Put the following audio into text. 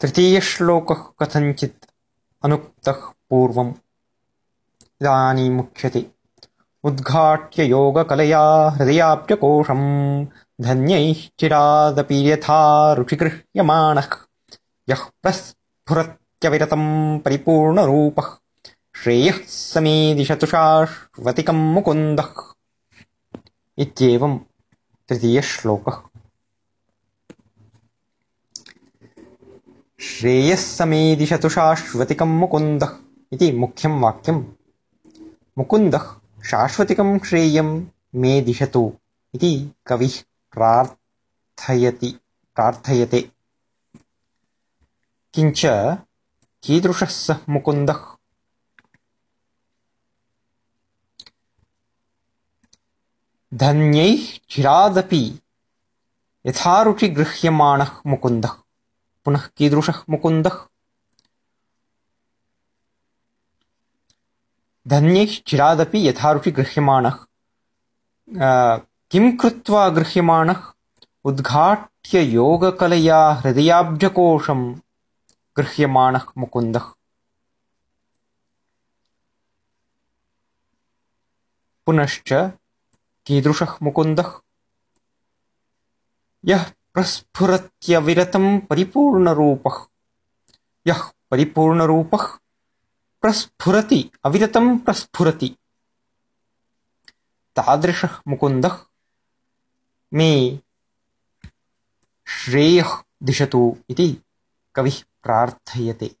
तृतीयश्लोकः कथञ्चित् अनुक्तः पूर्वम् इदानीमुच्यते उद्घाट्य योगकलया हृदयाब्जकोशम् धन्यैश्चिरादपि यथा रुचिगृह्यमाणः। यः प्रस्फुरत्यविरतम् परिपूर्णरूपः श्रेयः समे दिशतु शाश्वतिकम् मुकुन्दः। इत्येवम् तृतीयश्लोकः श्रेयः समे दिशतु शाश्वतिकम् मुकुन्दः इति मुख्यं वाक्यम्। मुकुन्दः शाश्वतिकं श्रेयं मे दिशतु इति कविः प्रार्थयति, प्रार्थयते। किञ्च कीदृशः सः मुकुन्दः? धन्यैः चिरादपि यथारुचिगृह्यमाणः मुकुन्दः। पुनः कीदृशः मुकुन्दः धन्यैश्चिरादपि यथारुचिगृह्यमाणः किं कृत्वा गृह्यमाणः उद्घाट्य योगकलया हृदयाब्जकोशं गृह्यमाणः मुकुन्दः पुनश्च कीदृशः मुकुन्दः यः प्रस्फुरत्यविरतं परिपूर्णरूपः। यः परिपूर्णरूपः प्रस्फुरति अविरतं प्रस्फुरति। तादृशः मुकुन्दः मे श्रेयः दिशतु इति कविः प्रार्थयते